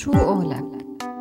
شو قولك؟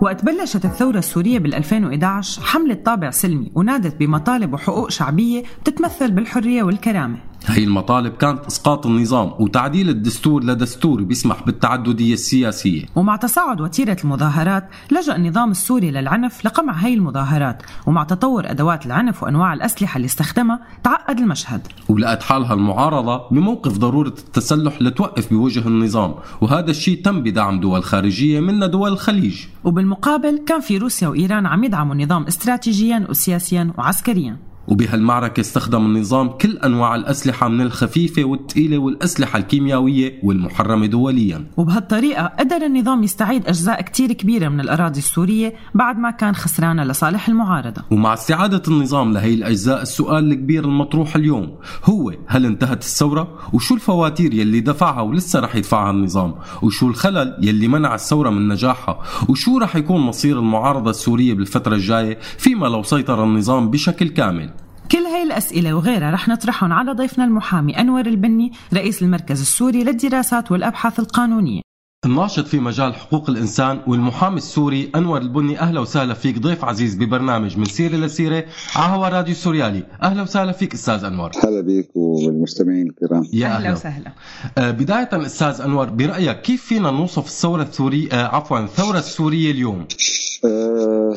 وقت بلشت الثورة السورية بال 2011 حملت طابع سلمي ونادت بمطالب وحقوق شعبية بتتمثل بالحرية والكرامة هي المطالب كانت إسقاط النظام وتعديل الدستور لدستور بيسمح بالتعددية السياسية. ومع تصاعد وتيرة المظاهرات لجأ النظام السوري للعنف لقمع هي المظاهرات. ومع تطور أدوات العنف وأنواع الأسلحة اللي استخدمها تعقد المشهد. ولقت حالها المعارضة بموقف ضرورة التسلح لتوقف بوجه النظام. وهذا الشيء تم بدعم دول خارجية منها دول الخليج. وبالمقابل كان في روسيا وإيران عم يدعموا النظام استراتيجيا وسياسيا وعسكريا. وبهالمعركة استخدم النظام كل أنواع الأسلحة من الخفيفة والثقيلة والأسلحة الكيميائية والمحرمة دوليا. وبهالطريقة قدر النظام يستعيد أجزاء كتير كبيرة من الأراضي السورية بعد ما كان خسرانة لصالح المعارضة. ومع استعادة النظام لهي الأجزاء السؤال الكبير المطروح اليوم هو هل انتهت الثورة؟ وشو الفواتير يلي دفعها ولسه رح يدفعها النظام؟ وشو الخلل يلي منع الثورة من نجاحها؟ وشو رح يكون مصير المعارضة السورية بالفترة الجاية فيما لو سيطر النظام بشكل كامل؟ كل هاي الأسئلة وغيرها رح نطرحهم على ضيفنا المحامي أنور البني رئيس المركز السوري للدراسات والأبحاث القانونية. الناشط في مجال حقوق الإنسان والمحامي السوري أنور البني أهلا وسهلا فيك ضيف عزيز ببرنامج من سيرة لسيرة على هوا راديو سوريالي. أهلا وسهلا فيك أستاذ أنور. هلا بك والمستمعين الكرام. يا أهلا وسهلا. آه، بداية أستاذ أنور برأيك كيف فينا نوصف الثورة السورية آه، عفوا الثورة السورية اليوم؟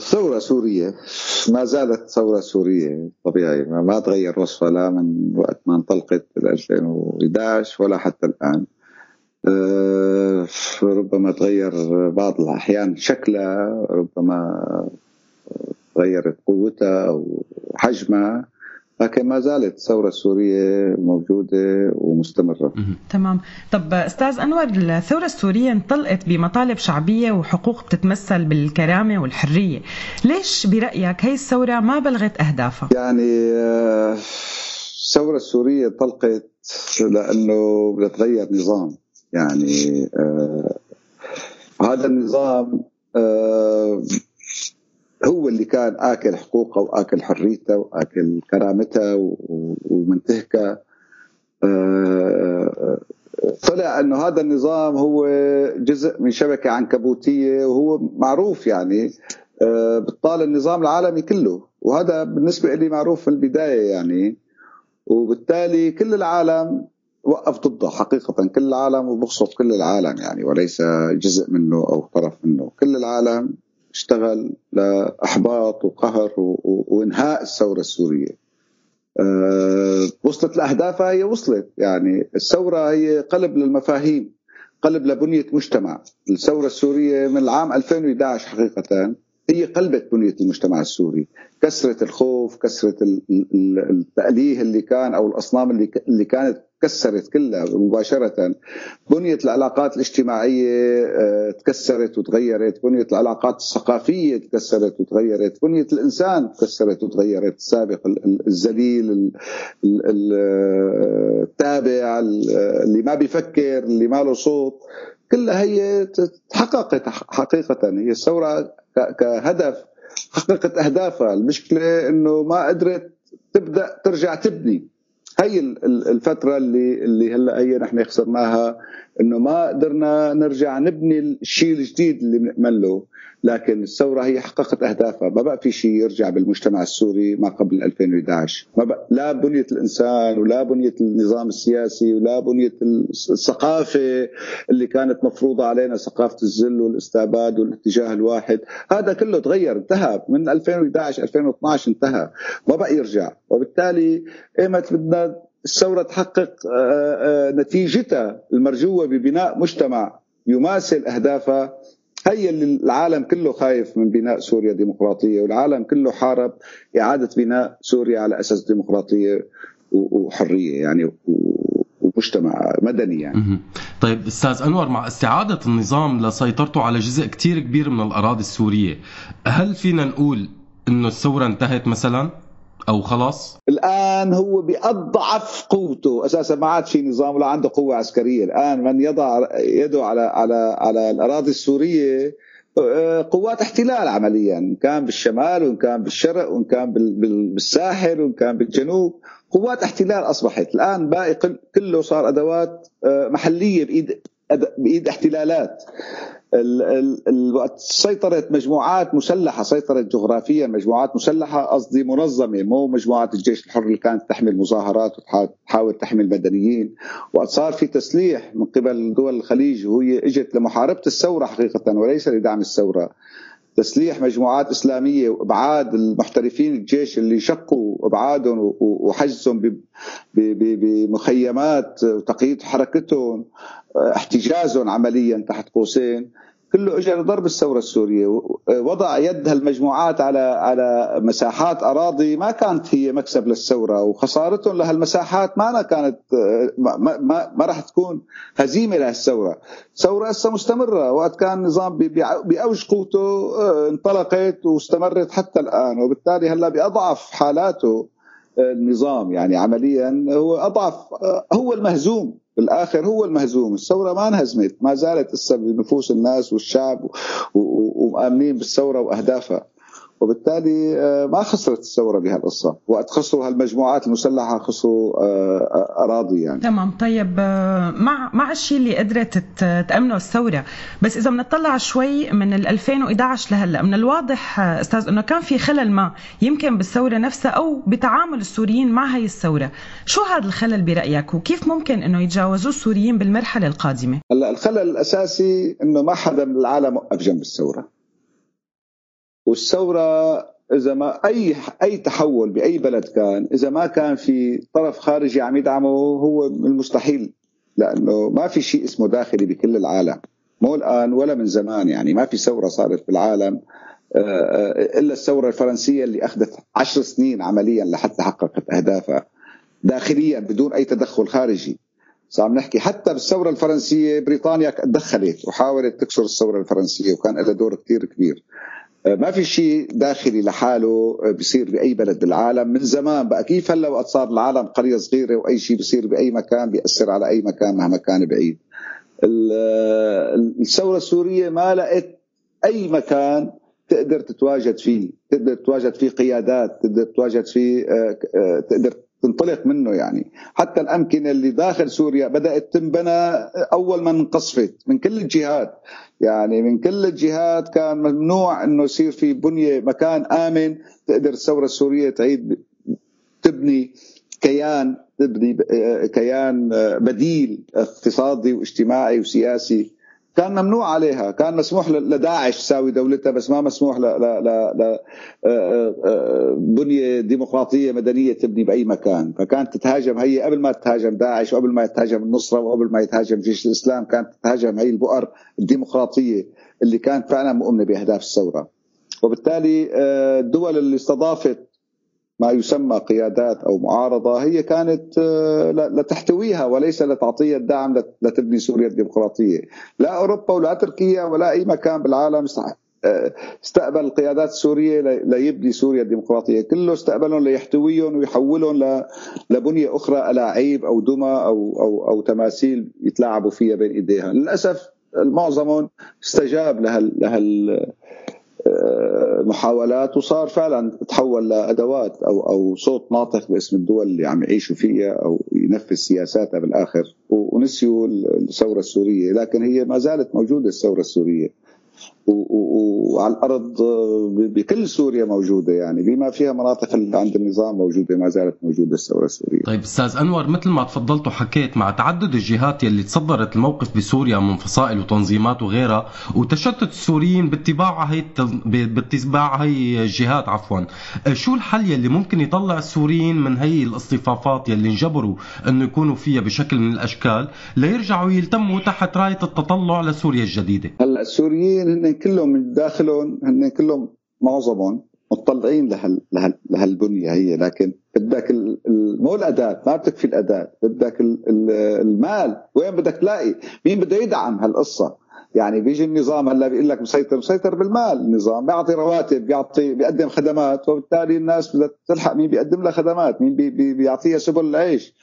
آه، ثورة سورية ما زالت ثورة سورية طبيعي ما تغير وصفها لا من وقت ما انطلقت بال 2011 ولا حتى الآن. آه، ربما تغير بعض الأحيان شكلها ربما تغيرت قوتها أو حجمها. لكن ما زالت الثورة السورية موجودة ومستمرة. تمام. طب أستاذ أنور الثورة السورية انطلقت بمطالب شعبية وحقوق بتتمثل بالكرامة والحرية. ليش برأيك هي الثورة ما بلغت أهدافها؟ يعني آه، الثورة السورية انطلقت لأنه بدها تغير نظام. يعني آه، هذا النظام آه، هو اللي كان آكل حقوقها وآكل حريتها وآكل كرامتها و- ومنتهكها آه، طلع إنه هذا النظام هو جزء من شبكة عنكبوتية وهو معروف يعني آه، بتطال النظام العالمي كله. وهذا بالنسبة لي معروف من البداية يعني. وبالتالي كل العالم وقف ضده حقيقة كل العالم وبقصد كل العالم يعني وليس جزء منه أو طرف منه. كل العالم اشتغل لإحباط وقهر و- و- وإنهاء الثورة السورية. أه وصلت لأهدافها هي وصلت. يعني الثورة هي قلب للمفاهيم قلب لبنية مجتمع. الثورة السورية من العام 2011 حقيقة هي قلبت بنية المجتمع السوري. كسرت الخوف ال- التأليه اللي كان أو الأصنام اللي اللي كانت كسرت كلها مباشرة. بنية العلاقات الاجتماعية آه، تكسرت وتغيرت. بنية العلاقات الثقافية تكسرت وتغيرت. بنية الإنسان تكسرت وتغيرت. السابق ال- ال- الذليل ال- ال- ال- آه، التابع ال- اللي ما بيفكر اللي ما له صوت. كلها هي تحققت حقيقة. هي الثورة كهدف حققت أهدافها. المشكلة أنه ما قدرت تبدأ ترجع تبني. هي ال- ال- الفترة اللي اللي هلأ هي نحن خسرناها إنه ما قدرنا نرجع نبني الشيء الجديد اللي بنأمل له، لكن الثورة هي حققت أهدافها، ما بقى في شيء يرجع بالمجتمع السوري ما قبل 2011، ما بقى لا بنية الإنسان ولا بنية النظام السياسي ولا بنية الثقافة اللي كانت مفروضة علينا ثقافة الذل والاستعباد والاتجاه الواحد، هذا كله تغير انتهى. من 2011 2012 انتهى، ما بقى يرجع، وبالتالي ايمت بدنا الثورة تحقق آه، آه، نتيجتها المرجوة ببناء مجتمع يماثل أهدافها اللي العالم كله خايف من بناء سوريا ديمقراطية والعالم كله حارب إعادة بناء سوريا على أساس ديمقراطية و- وحرية يعني ومجتمع مدني يعني. طيب أستاذ أنور مع استعادة النظام لسيطرته على جزء كتير كبير من الأراضي السورية هل فينا نقول إنه الثورة انتهت مثلا أو خلاص؟ الآن هو بأضعف قوته. أساسا ما عاد في نظام ولا عنده قوة عسكرية. الآن من يضع يده على على على الأراضي السورية آه، قوات احتلال عمليا إن كان بالشمال وإن كان بالشرق وإن كان بال- بال- بالساحل وإن كان بالجنوب. قوات احتلال أصبحت. الآن باقي كل- كله صار أدوات آه، محلية بإيد بإيد احتلالات. الوقت سيطرت مجموعات مسلحة سيطرت جغرافيا مجموعات مسلحة قصدي منظمة مو مجموعات الجيش الحر اللي كانت تحمل مظاهرات وتحاول تحمي المدنيين. وقت صار في تسليح من قبل دول الخليج وهي إجت لمحاربة الثورة حقيقة وليس لدعم الثورة. تسليح مجموعات إسلامية وأبعاد المحترفين الجيش اللي شقوا أبعادهم وحجزهم بمخيمات وتقييد حركتهم احتجازهم عمليا تحت قوسين. كله اجى لضرب الثورة السورية. وضع يد هالمجموعات على على مساحات أراضي ما كانت هي مكسب للثورة وخسارتهم لهالمساحات ما كانت ما, ما, ما راح تكون هزيمة لهالثورة، الثوره هسه مستمرة وقت كان النظام باوج قوته آه، انطلقت واستمرت حتى الآن وبالتالي هلا بأضعف حالاته النظام يعني عمليا هو أضعف آه، هو المهزوم. بالآخر هو المهزوم. الثورة ما انهزمت ما زالت لسه بنفوس الناس والشعب ومآمنين بالثورة وأهدافها. وبالتالي آه، ما خسرت الثورة بهالقصة. وقت خسروا هالمجموعات المسلحة خسروا آه، آه، أراضي يعني. تمام. طيب مع مع الشيء اللي قدرت تأمنه الثورة. بس إذا بنطلع شوي من ال 2011 لهلأ من الواضح أستاذ إنه كان في خلل ما يمكن بالثورة نفسها أو بتعامل السوريين مع هي الثورة. شو هذا الخلل برأيك؟ وكيف ممكن إنه يتجاوزوه السوريين بالمرحلة القادمة؟ هلأ الخلل الأساسي إنه ما حدا من العالم وقف جنب الثورة. والثورة إذا ما أي أي تحول بأي بلد كان إذا ما كان في طرف خارجي عم يدعمه هو المستحيل لأنه ما في شيء اسمه داخلي بكل العالم. مو الآن ولا من زمان يعني ما في ثورة صارت بالعالم آه، آه، إلا الثورة الفرنسية اللي أخذت عشر سنين عمليا لحتى حققت أهدافها داخليا بدون أي تدخل خارجي. صار نحكي حتى بالثورة الفرنسية بريطانيا تدخلت وحاولت تكسر الثورة الفرنسية وكان لها دور كثير كبير. ما في شيء داخلي لحاله بيصير بأي بلد بالعالم. من زمان بقى كيف هلا وقت صار العالم قرية صغيرة وأي شيء بيصير بأي مكان بيأثر على أي مكان مهما كان بعيد. الثورة السورية ما لقت أي مكان تقدر تتواجد فيه. تقدر تتواجد فيه قيادات تقدر تتواجد فيه آه، آه، تقدر تنطلق منه يعني. حتى الأمكنة اللي داخل سوريا بدأت تنبنى أول ما انقصفت من كل الجهات. يعني من كل الجهات كان ممنوع أنه يصير في بنية مكان آمن تقدر الثورة السورية تعيد تبني كيان تبني كيان بديل اقتصادي واجتماعي وسياسي. كان ممنوع عليها كان مسموح لداعش تساوي دولتها بس ما مسموح ل ل ل آه، آه، آه، بنية ديمقراطية مدنية تبني بأي مكان. فكانت تتهاجم هي قبل ما تتهاجم داعش وقبل ما يتهاجم النصرة وقبل ما يتهاجم جيش الإسلام كانت تتهاجم هي البؤر الديمقراطية اللي كانت فعلا مؤمنة بأهداف الثورة. وبالتالي الدول اللي استضافت ما يسمى قيادات أو معارضة هي كانت آه، لتحتويها وليس لتعطيها الدعم لتبني سوريا الديمقراطية، لا أوروبا ولا تركيا ولا أي مكان بالعالم آه، استقبل القيادات السوريه ليبني سوريا الديمقراطية، كله استقبلهم ليحتويهم ويحولهم لبنية أخرى الاعيب أو دمى أو أو أو تماثيل يتلاعبوا فيها بين ايديها، للأسف معظمهم استجاب لهال لهال محاولات وصار فعلا تحول لأدوات أو أو صوت ناطق باسم الدول اللي عم يعيشوا فيها أو ينفذ سياساتها بالآخر. ونسيوا الثورة السورية لكن هي ما زالت موجودة الثورة السورية. وعلى الأرض بكل سوريا موجودة يعني بما فيها مناطق اللي عند النظام موجودة ما زالت موجودة الثورة السورية. طيب أستاذ أنور مثل ما تفضلت وحكيت مع تعدد الجهات يلي تصدرت الموقف بسوريا من فصائل وتنظيمات وغيرها وتشتت السوريين باتباع هي باتباع هي الجهات عفوا، شو الحل يلي ممكن يطلع السوريين من هي الاصطفافات يلي انجبروا إنه يكونوا فيها بشكل من الأشكال ليرجعوا يلتموا تحت راية التطلع لسوريا الجديدة؟ هلأ السوريين هن كلهم داخلهم هن كلهم معظمهم مطلعين لهال لهال لهالبنية هي. لكن بدك مو الأداة ما بتكفي الأداة بدك المال. وين بدك تلاقي؟ مين بده يدعم هالقصة؟ يعني بيجي النظام هلا بيقول لك مسيطر مسيطر بالمال. النظام بيعطي رواتب بيعطي بيقدم خدمات وبالتالي الناس بدها تلحق مين بيقدم لها خدمات مين بي بي بيعطيها سبل العيش.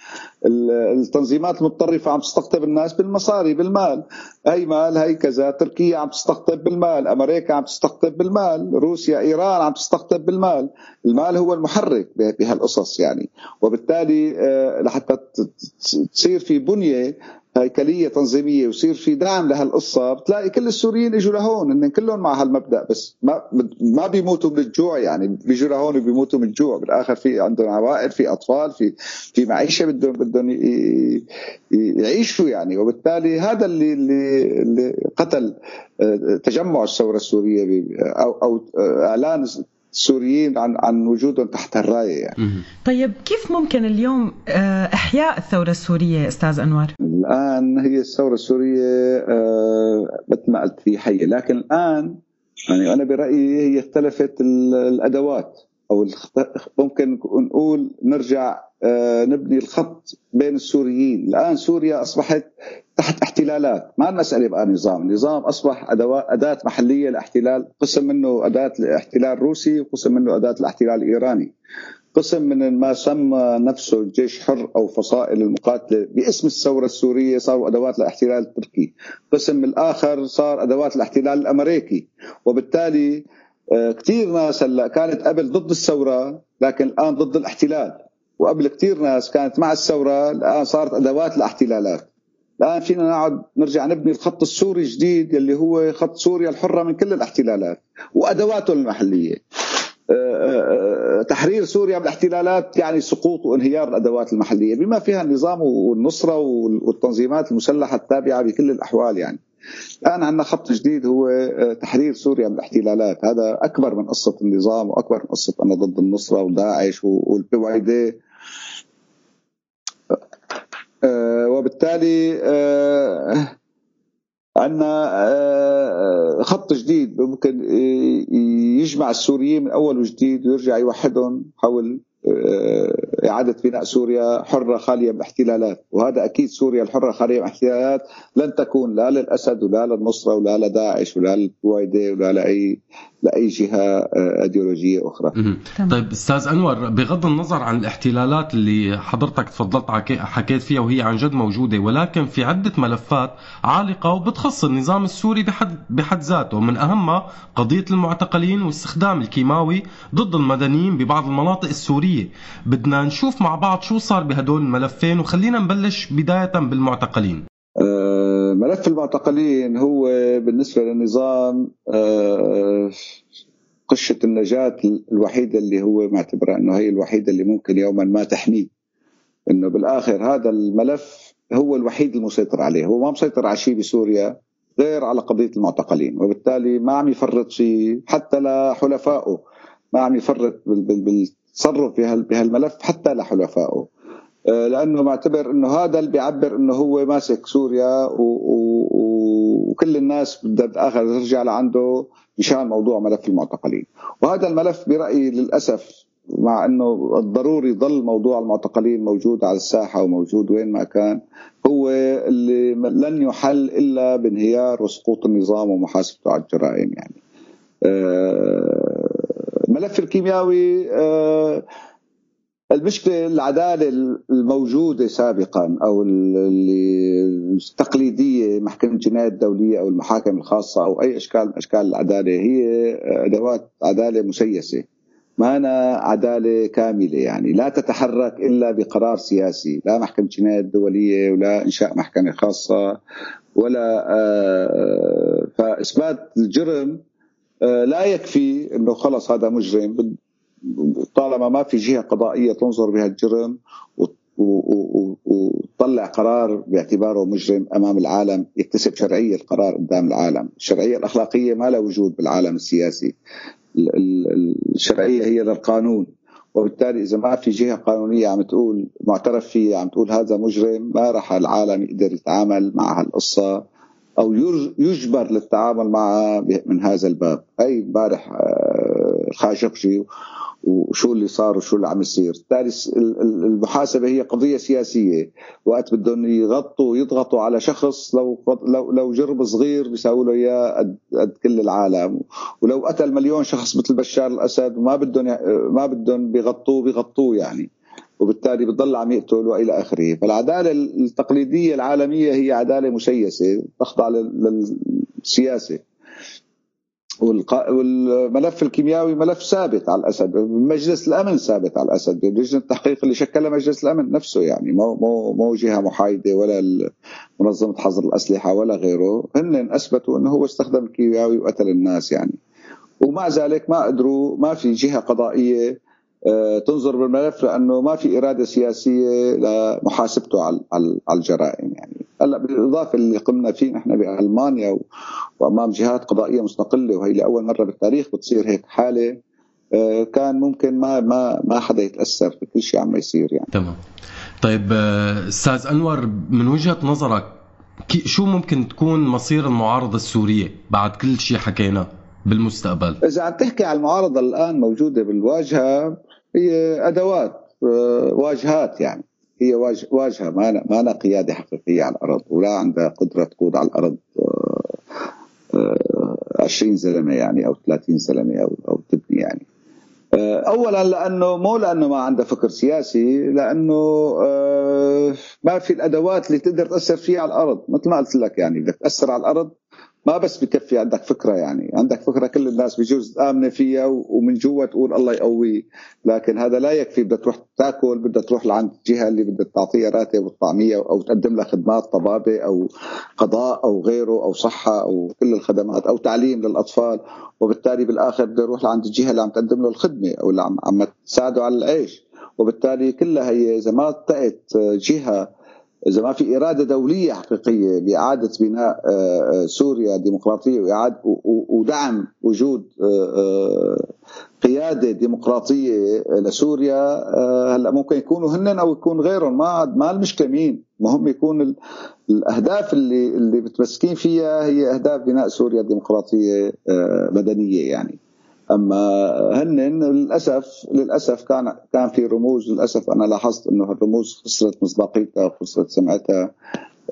التنظيمات المتطرفه عم تستقطب الناس بالمصاري بالمال. هي مال هي كذا تركيا عم تستقطب بالمال أمريكا عم تستقطب بالمال روسيا إيران عم تستقطب بالمال. المال هو المحرك بهالقصص يعني. وبالتالي آه، لحتى تصير في بنية هيكلية تنظيمية ويصير في دعم لهالقصة بتلاقي كل السوريين إجوا لهون ان كلهم مع هالمبدأ بس ما ما بيموتوا من الجوع يعني بيجوا لهون وبيموتوا من الجوع. بالآخر في عندهم عوائل في أطفال في في معيشة بدهم بدهم يعيشوا يعني. وبالتالي هذا اللي اللي قتل آه، تجمع الثورة السورية أو أو إعلان السوريين عن عن وجودهم تحت الراية يعني. طيب كيف ممكن اليوم آه، إحياء الثورة السورية أستاذ انور؟ الآن هي الثورة السورية آه، مثل ما قلت في حيه لكن الآن يعني أنا برأيي هي اختلفت الأدوات أو ممكن نقول نرجع آه، نبني الخط بين السوريين. الآن سوريا أصبحت تحت احتلالات. ما المسألة بقى نظام؟ النظام أصبح أداة محلية لاحتلال قسم منه أداة الاحتلال روسي وقسم منه أداة الاحتلال الإيراني قسم من ما سمى نفسه جيش حر أو فصائل المقاتلة. باسم الثورة السورية صاروا أدوات الاحتلال التركي، قسم الآخر صار أدوات الاحتلال الأمريكي، وبالتالي كثير ناس هلا كانت قبل ضد الثورة لكن الآن ضد الاحتلال، وقبل كثير ناس كانت مع الثورة الآن صارت أدوات الاحتلالات. الآن فينا نقعد نرجع نبني الخط السوري الجديد اللي هو خط سوريا الحرة من كل الاحتلالات وأدواته المحلية. آه، آه، تحرير سوريا من الاحتلالات يعني سقوط وانهيار الأدوات المحلية بما فيها النظام والنصرة والتنظيمات المسلحة التابعة بكل الأحوال يعني. الآن عندنا خط جديد هو آه، تحرير سوريا من الاحتلالات. هذا أكبر من قصة النظام وأكبر من قصة أنا ضد النصرة وداعش والبي واي دي آه، وبالتالي آه، عندنا خط جديد ممكن يجمع السوريين من أول وجديد ويرجع يوحدهم حول إعادة بناء سوريا حرة خالية من الاحتلالات وهذا أكيد سوريا الحرة خالية من الاحتلالات لن تكون لا للأسد ولا للنصرة ولا لداعش ولا للبويدة ولا لأي لأي جهة آه، إيديولوجية أخرى. طيب أستاذ أنور بغض النظر عن الاحتلالات اللي حضرتك تفضلت حكيت فيها وهي عن جد موجودة ولكن في عدة ملفات عالقة وبتخص النظام السوري بحد بحد ذاته من أهمها قضية المعتقلين واستخدام الكيماوي ضد المدنيين ببعض المناطق السوريه. بدنا نشوف مع بعض شو صار بهدول الملفين وخلينا نبلش بداية بالمعتقلين. آه، ملف المعتقلين هو بالنسبة للنظام آه، قشة النجاة الوحيدة اللي هو معتبرها أنه هي الوحيدة اللي ممكن يوما ما تحميه أنه بالآخر هذا الملف هو الوحيد المسيطر عليه هو ما مسيطر على شيء بسوريا غير على قضية المعتقلين وبالتالي ما عم يفرط شيء حتى لحلفائه ما عم يفرط بالتصرف بهالملف حتى لحلفائه آه، لأنه معتبر إنه هذا اللي بيعبر إنه هو ماسك سوريا و... و... وكل الناس بدها بالاخر ترجع لعنده مشان موضوع ملف المعتقلين وهذا الملف برأيي للأسف مع إنه الضروري ظل موضوع المعتقلين موجود على الساحة وموجود وين ما كان هو اللي لن يحل إلا بانهيار وسقوط النظام ومحاسبته على الجرائم يعني. الملف الكيمياوي آه، المشكلة العدالة الموجودة سابقا أو التقليدية محكمة الجنايه الدولية أو المحاكم الخاصة أو أي أشكال من أشكال العدالة هي أدوات عدالة مسيسة. ما أنا عدالة كاملة يعني لا تتحرك إلا بقرار سياسي لا محكمة الجناية الدولية ولا إنشاء محكمة خاصة ولا آه، فإثبات الجرم لا يكفي أنه خلص هذا مجرم. طالما ما في جهة قضائية تنظر بهالجرم وتطلع قرار باعتباره مجرم أمام العالم يكتسب شرعية القرار قدام العالم، الشرعية الأخلاقية ما لها وجود بالعالم السياسي. الشرعية هي للقانون وبالتالي إذا ما في جهة قانونية عم تقول معترف فيها عم تقول هذا مجرم ما راح العالم يقدر يتعامل مع هالقصة. أو يجبر للتعامل معها من هذا الباب، هي امبارح آه، الخاشقجي وشو اللي صار وشو اللي عم يصير. بالتالي المحاسبة هي قضية سياسية. وقت بدهم يغطوا ويضغطوا على شخص لو لو لو جرم صغير بيساووا له إياه قد, قد كل العالم. ولو قتل مليون شخص مثل بشار الأسد وما بدهم ما بدهم بيغطوه بيغطوه يعني. وبالتالي بضل عم يقتل وإلى آخره، فالعدالة التقليدية العالمية هي عدالة مسيسه تخضع للسياسة. والملف الكيميائي ملف ثابت على الأسد. مجلس الأمن ثابت على الأسد. لجنة التحقيق اللي شكلها مجلس الأمن نفسه يعني. مو مو مو جهة محايدة ولا منظمة حظر الأسلحة ولا غيره. هن أثبتوا إنه هو استخدم الكيميائي وقتل الناس يعني. ومع ذلك ما قدروا ما في جهة قضائية تنظر بالملف لأنه ما في إرادة سياسية لمحاسبته على على الجرائم يعني. هلأ بالإضافة اللي قمنا فيه نحن بألمانيا وأمام جهات قضائية مستقلة وهي لاول مرة بالتاريخ بتصير هيك حالة آه، كان ممكن ما ما ما حدا يتأثر بكل شيء عم يصير يعني. تمام. طيب آه، أستاذ أنور من وجهة نظرك شو ممكن تكون مصير المعارضة السورية بعد كل شيء حكيناه؟ بالمستقبل. إذا عم تحكي على المعارضة الآن موجودة بالواجهة هي أدوات آه، واجهات يعني. هي واجهة ما ما أنا قيادة حقيقية على الأرض ولا عندها قدرة تقود على الأرض 20 آه، زلمه يعني أو 30 زلمه أو أو تبني يعني. اولا لأنه مو لأنه ما عنده فكر سياسي لأنه ما في الأدوات اللي تقدر تأثر فيها على الأرض. مثل ما قلت لك يعني بدك تأثر على الأرض ما بس بكفي عندك فكرة يعني. عندك فكرة كل الناس بجوز تامن فيها ومن جوا تقول الله يقويه لكن هذا لا يكفي. بدك تروح تاكل بدك تروح لعند الجهه اللي بدك تعطيها راتب وطعميه أو تقدم لها خدمات طبابة أو قضاء أو غيره أو صحة أو كل الخدمات أو تعليم للأطفال. وبالتالي بالآخر بده يروح لعند الجهه اللي عم تقدم له الخدمة أو اللي عم, عم تساعده على العيش. وبالتالي كلها هي إذا ما التقت جهة إذا ما في إرادة دولية حقيقية بإعادة بناء آه، آه، سوريا ديمقراطية وإعادة ودعم وجود آه، قيادة ديمقراطية لسوريا هلأ ممكن يكونوا هن أو يكون غيرهم. ما ما المشكلة مين؟ مهم يكون الأهداف اللي اللي متمسكين فيها هي أهداف بناء سوريا ديمقراطية مدنية يعني. أما هن للأسف للأسف كان كان في رموز. للأسف أنا لاحظت إنه الرموز خسرت مصداقيتها وخسرت سمعتها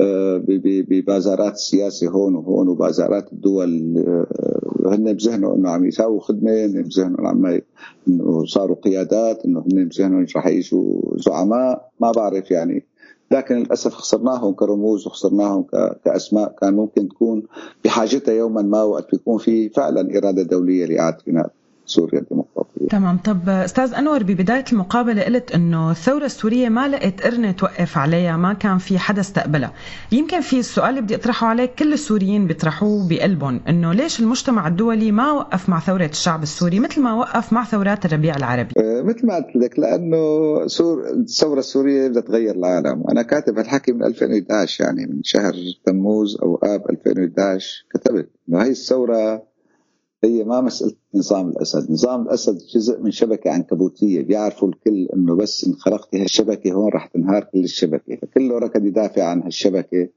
آه، ببازارات السياسة هون وهون وبازارات الدول آه، هن بذهنوا إنه عم يساووا خدمة هن بذهنوا عم إنه صاروا قيادات إنه هن بذهنهم رح يعيشوا زعماء. ما بعرف يعني لكن للأسف خسرناهم كرموز وخسرناهم كأسماء كان ممكن تكون بحاجتها يوما ما وقت بيكون في فعلا إرادة دولية لإعادة بناء سوريا الديمقراطية. تمام. طب أستاذ أنور ببداية المقابلة قلت أنه الثورة السورية ما لقت قرنة توقف عليها ما كان في حدا استقبلها. يمكن في السؤال اللي بدي أطرحه عليك كل السوريين بيطرحوه بقلبهم أنه ليش المجتمع الدولي ما وقف مع ثورة الشعب السوري مثل ما وقف مع ثورات الربيع العربي؟ أه مثل ما قلت لك لأنه سور الثورة السورية بدها تغير العالم. وأنا كاتب هالحكي من 2011 يعني من شهر تموز أو آب 2011 كتبت أنه هي الثورة هي ما مسألة نظام الأسد. نظام الأسد جزء من شبكة عنكبوتية. بيعرفوا الكل أنه بس إن خرقتي هالشبكة هون رح تنهار كل الشبكة. فكله ركض يدافع عن هالشبكة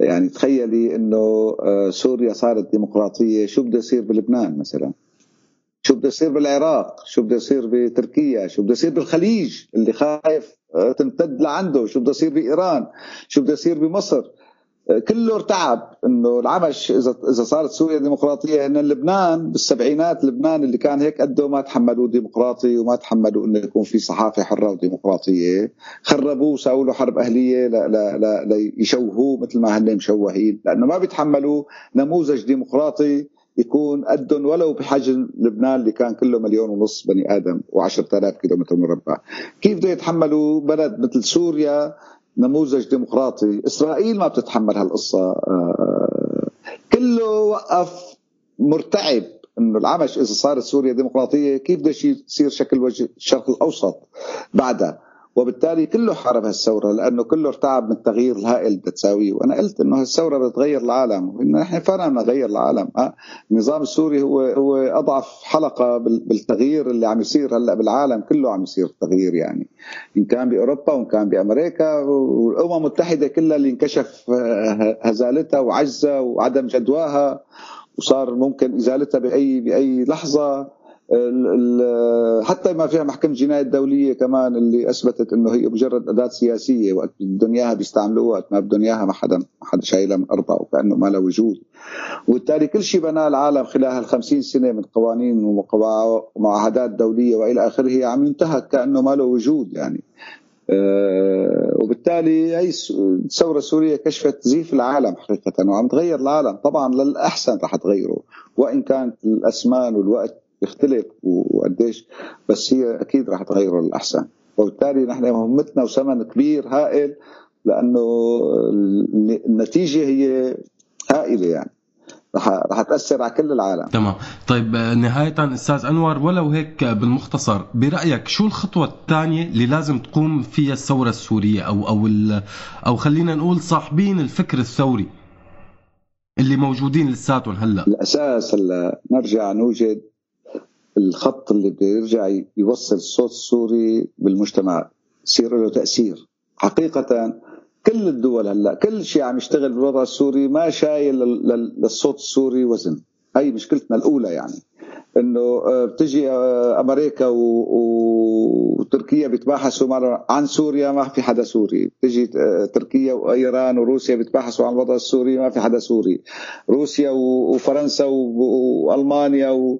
يعني تخيلي أنه آه، سوريا صارت ديمقراطية. شو بده يصير بلبنان مثلا؟ شو بده يصير بالعراق؟ شو بده يصير بتركيا؟ شو بده يصير بالخليج اللي خايف آه، تمتد لعنده؟ شو بده يصير بإيران؟ شو بده يصير بمصر؟ كله ارتعب إنه العمش اذا إذا صارت سوريا ديمقراطية إن لبنان بالسبعينات لبنان اللي كان هيك قده ما تحملوا ديمقراطي وما تحملوا إنه يكون في صحافة حرة وديمقراطية. خربوه وسووا له حرب أهلية ليشوهوه مثل ما هن مشوهين. لأنه ما بيتحملوا نموذج ديمقراطي يكون قدهم ولو بحجم لبنان اللي كان كله مليون ونص بني آدم و10000 كيلومتر مربع كيف بده يتحملوا بلد مثل سوريا نموذج ديمقراطي. إسرائيل ما بتتحمل هالقصة. آه، كله وقف مرتعب إنه العمش إذا صارت سوريا ديمقراطية كيف بده يصير شكل وجه الشرق الأوسط بعدها؟ وبالتالي كله حارب هالثورة لأنه كله ارتعب من التغيير الهائل اللي تساويه وأنا قلت إنه هالثورة بدها تغير العالم نحن فعلا نغير العالم. أه؟ النظام السوري هو هو أضعف حلقة بالتغيير اللي عم يصير هلأ بالعالم كله عم يصير تغيير يعني. إن كان بأوروبا وإن كان بأمريكا والأمم المتحدة كلها اللي انكشف هزالتها وعجزها وعدم جدواها وصار ممكن إزالتها بأي بأي لحظة. حتى ما فيها محكمة جناية دولية كمان اللي أثبتت أنه هي مجرد أداة سياسية وقت بدهم إياها بيستعملوها وقت ما بدهم إياها ما حدا ما حدا شايلها من أرضها وكأنه ما لها وجود. وبالتالي كل شيء بناه العالم خلال هالخمسين سنة من قوانين ومعاهدات دولية وإلى آخره عم ينتهك كأنه ما له وجود يعني. آه، وبالتالي هي الثوره السوريه كشفت زيف العالم حقيقة وعم تغير العالم. طبعا للأحسن رح تغيره وإن كانت الاسمان والوقت يختلف وقديش بس هي أكيد رح تغيره للاحسن وبالتالي نحن مهمتنا وثمن كبير هائل لأنه النتيجة هي هائلة يعني. رح رح تأثر على كل العالم. تمام. طيب نهاية أستاذ أنور ولو هيك بالمختصر برأيك شو الخطوة الثانية اللي لازم تقوم فيها الثورة السورية؟ أو أو أو خلينا نقول صاحبين الفكر الثوري اللي موجودين لساتهم هلأ. الاساس هلأ نرجع نوجد الخط اللي بده يرجع يوصل الصوت السوري بالمجتمع يصير له تأثير. حقيقة كل الدول هلا كل شيء عم يشتغل بالوضع السوري ما شايل للصوت السوري وزن. هي مشكلتنا الأولى يعني. إنه آه، بتجي آه، أمريكا وتركيا بيتباحثوا عن سوريا ما في حدا سوري. بتجي آه، تركيا وإيران وروسيا بيتباحثوا عن الوضع السوري ما في حدا سوري. روسيا وفرنسا وألمانيا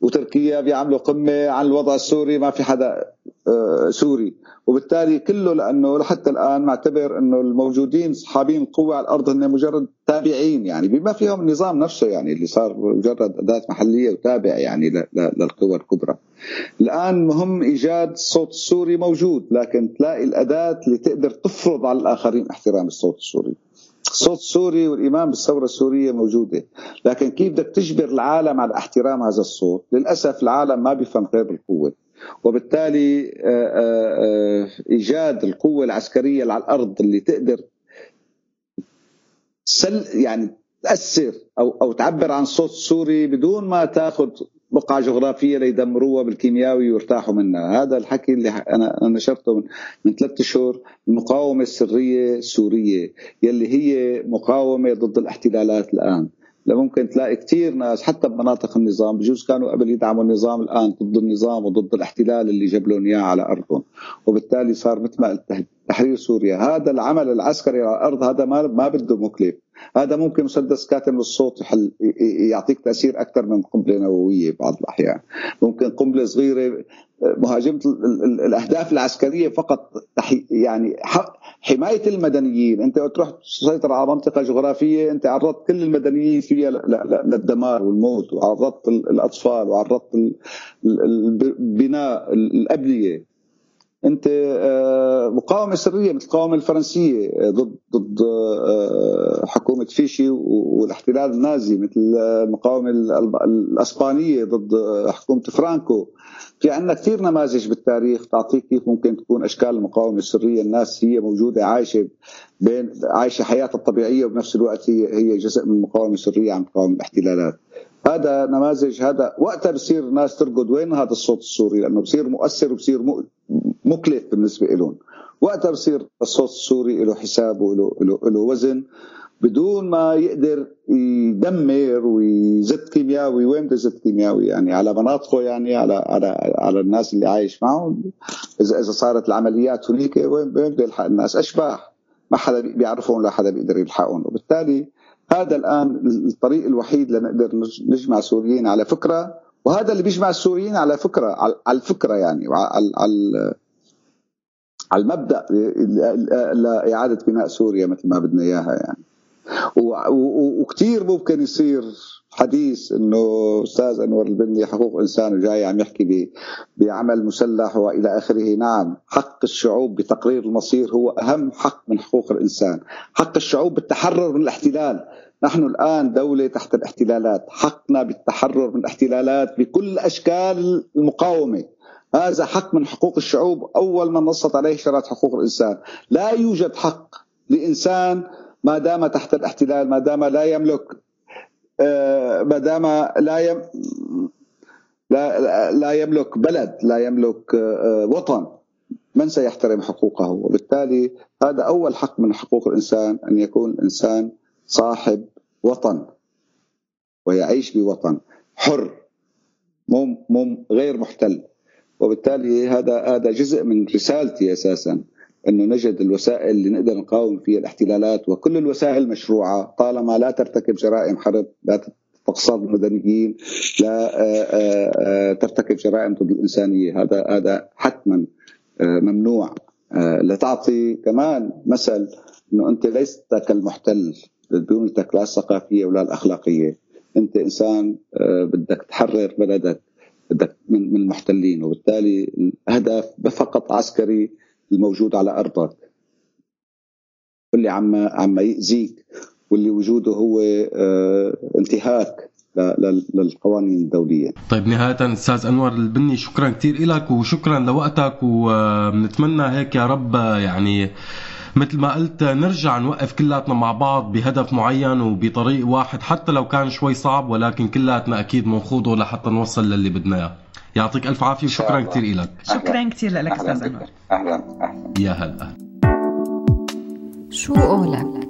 وتركيا بيعملوا قمة عن الوضع السوري ما في حدا. سوري وبالتالي كله لأنه لحتى الآن معتبر إنه الموجودين صحابين القوه على الأرض هن مجرد تابعين يعني بما فيهم النظام نفسه يعني اللي صار مجرد أداة محلية وتابع يعني للقوى الكبرى. الآن مهم إيجاد الصوت السوري موجود لكن تلاقي الأداة اللي تقدر تفرض على الآخرين احترام الصوت السوري. الصوت السوري والإيمان بالثورة السورية موجودة، لكن كيف بدك تجبر العالم على احترام هذا الصوت؟ للأسف العالم ما بيفهم غير بالقوة. وبالتالي آه، آه، آه، إيجاد القوة العسكرية على الأرض اللي تقدر سل يعني تأثر أو أو تعبر عن صوت سوري بدون ما تأخذ بقعة جغرافية ليدمروها بالكيمياوي ويرتاحوا منها، هذا الحكي اللي أنا نشرته من, من ثلاث اشهر المقاومة السرية السوريه يلي هي مقاومة ضد الاحتلالات الآن. ممكن تلاقي كثير ناس حتى بمناطق النظام بجوز كانوا قبل يدعموا النظام الآن ضد النظام وضد الاحتلال اللي جاب لهم إياه على أرضهم. وبالتالي صار مثل ما قلت تحرير سوريا. هذا العمل العسكري على الأرض هذا ما ما بده مكلف. هذا ممكن مسدس كاتم للصوت يحل يعطيك تأثير أكثر من قنبلة نووية بعض الأحيان. ممكن قنبلة صغيرة مهاجمة الأهداف العسكرية فقط يعني حماية المدنيين. أنت تروح تسيطر على منطقة جغرافية أنت عرضت كل المدنيين فيها للدمار والموت وعرضت الأطفال وعرضت البناء الابنيه أنت آه، مقاومة سرية مثل المقاومة الفرنسية آه، ضد ضد آه، حكومة فيشي والاحتلال النازي مثل المقاومه الأسبانية ضد حكومة فرانكو. في عندنا كثير نماذج بالتاريخ تعطيك كيف ممكن تكون أشكال المقاومة السرية. الناس هي موجودة عايشة بين عايشة حياتها الطبيعية وبنفس الوقت هي هي جزء من المقاومه السريه عم تقاوم الاحتلالات. هذا نماذج هذا وقتها بصير الناس ترقد. وين هذا الصوت السوري؟ لأنه بصير مؤثر وبصير مكلف بالنسبة لهم وقتها بصير الصوت السوري له حساب وله له, وزن بدون ما يقدر يدمر ويزت كيمياوي. وين بده يزت كيمياوي؟ يعني على مناطقه يعني على على على الناس اللي عايش معهم. إذا إذا صارت العمليات هنيك وين بده يلحق الناس؟ أشباح. ما حدا بيعرفهم ولا حدا بيقدر يلحقهم. وبالتالي هذا الآن الطريق الوحيد لنقدر نجمع السوريين على فكرة وهذا اللي بيجمع السوريين على فكرة على الفكرة يعني على على على المبدأ لإعادة بناء سوريا مثل ما بدنا إياها يعني. وكثير ممكن يصير حديث إنه أستاذ أنور البني حقوق انسان وجاي عم يحكي بعمل مسلح وإلى آخره. نعم حق الشعوب بتقرير المصير هو أهم حق من حقوق الإنسان. حق الشعوب بالتحرر من الاحتلال. نحن الآن دولة تحت الاحتلالات. حقنا بالتحرر من الاحتلالات بكل أشكال المقاومة. هذا حق من حقوق الشعوب. أول من نصت عليه شرائط حقوق الإنسان. لا يوجد حق لإنسان ما دام تحت الاحتلال ما دام لا يملك ما دام لا يم لا لا يملك بلد لا يملك آه، وطن من سيحترم حقوقه؟ وبالتالي هذا أول حق من حقوق الإنسان أن يكون الإنسان صاحب وطن ويعيش بوطن حر مو غير محتل. وبالتالي هذا هذا جزء من رسالتي أساسا. إنه نجد الوسائل اللي نقدر نقاوم فيها الاحتلالات وكل الوسائل مشروعة. طالما لا ترتكب جرائم حرب لا تقصد المدنيين لا آه، آه، آه، ترتكب جرائم ضد الإنسانية. هذا هذا حتما ممنوع. لتعطي كمان مثل إنه أنت ليست كالمحتل بقيمتك لا الثقافية ولا الأخلاقية. أنت إنسان بدك تحرر بلدك بدك من المحتلين. وبالتالي الهدف فقط عسكري الموجود على أرضك واللي عم عم يأذيك واللي وجوده هو آه، انتهاك للقوانين الدولية. طيب نهاية أستاذ أنور البني شكرا كثير لك وشكرا لوقتك وبنتمنى هيك يا رب يعني مثل ما قلت نرجع نوقف كلاتنا مع بعض بهدف معين وبطريق واحد حتى لو كان شوي صعب ولكن كلاتنا أكيد بنخوضه لحتى نوصل للي بدنا إياه يعطيك ألف عافية وشكرا كثير لك شكرا كثير لك أستاذ أنور. أهلا. أهلا. يا هلا شو قولك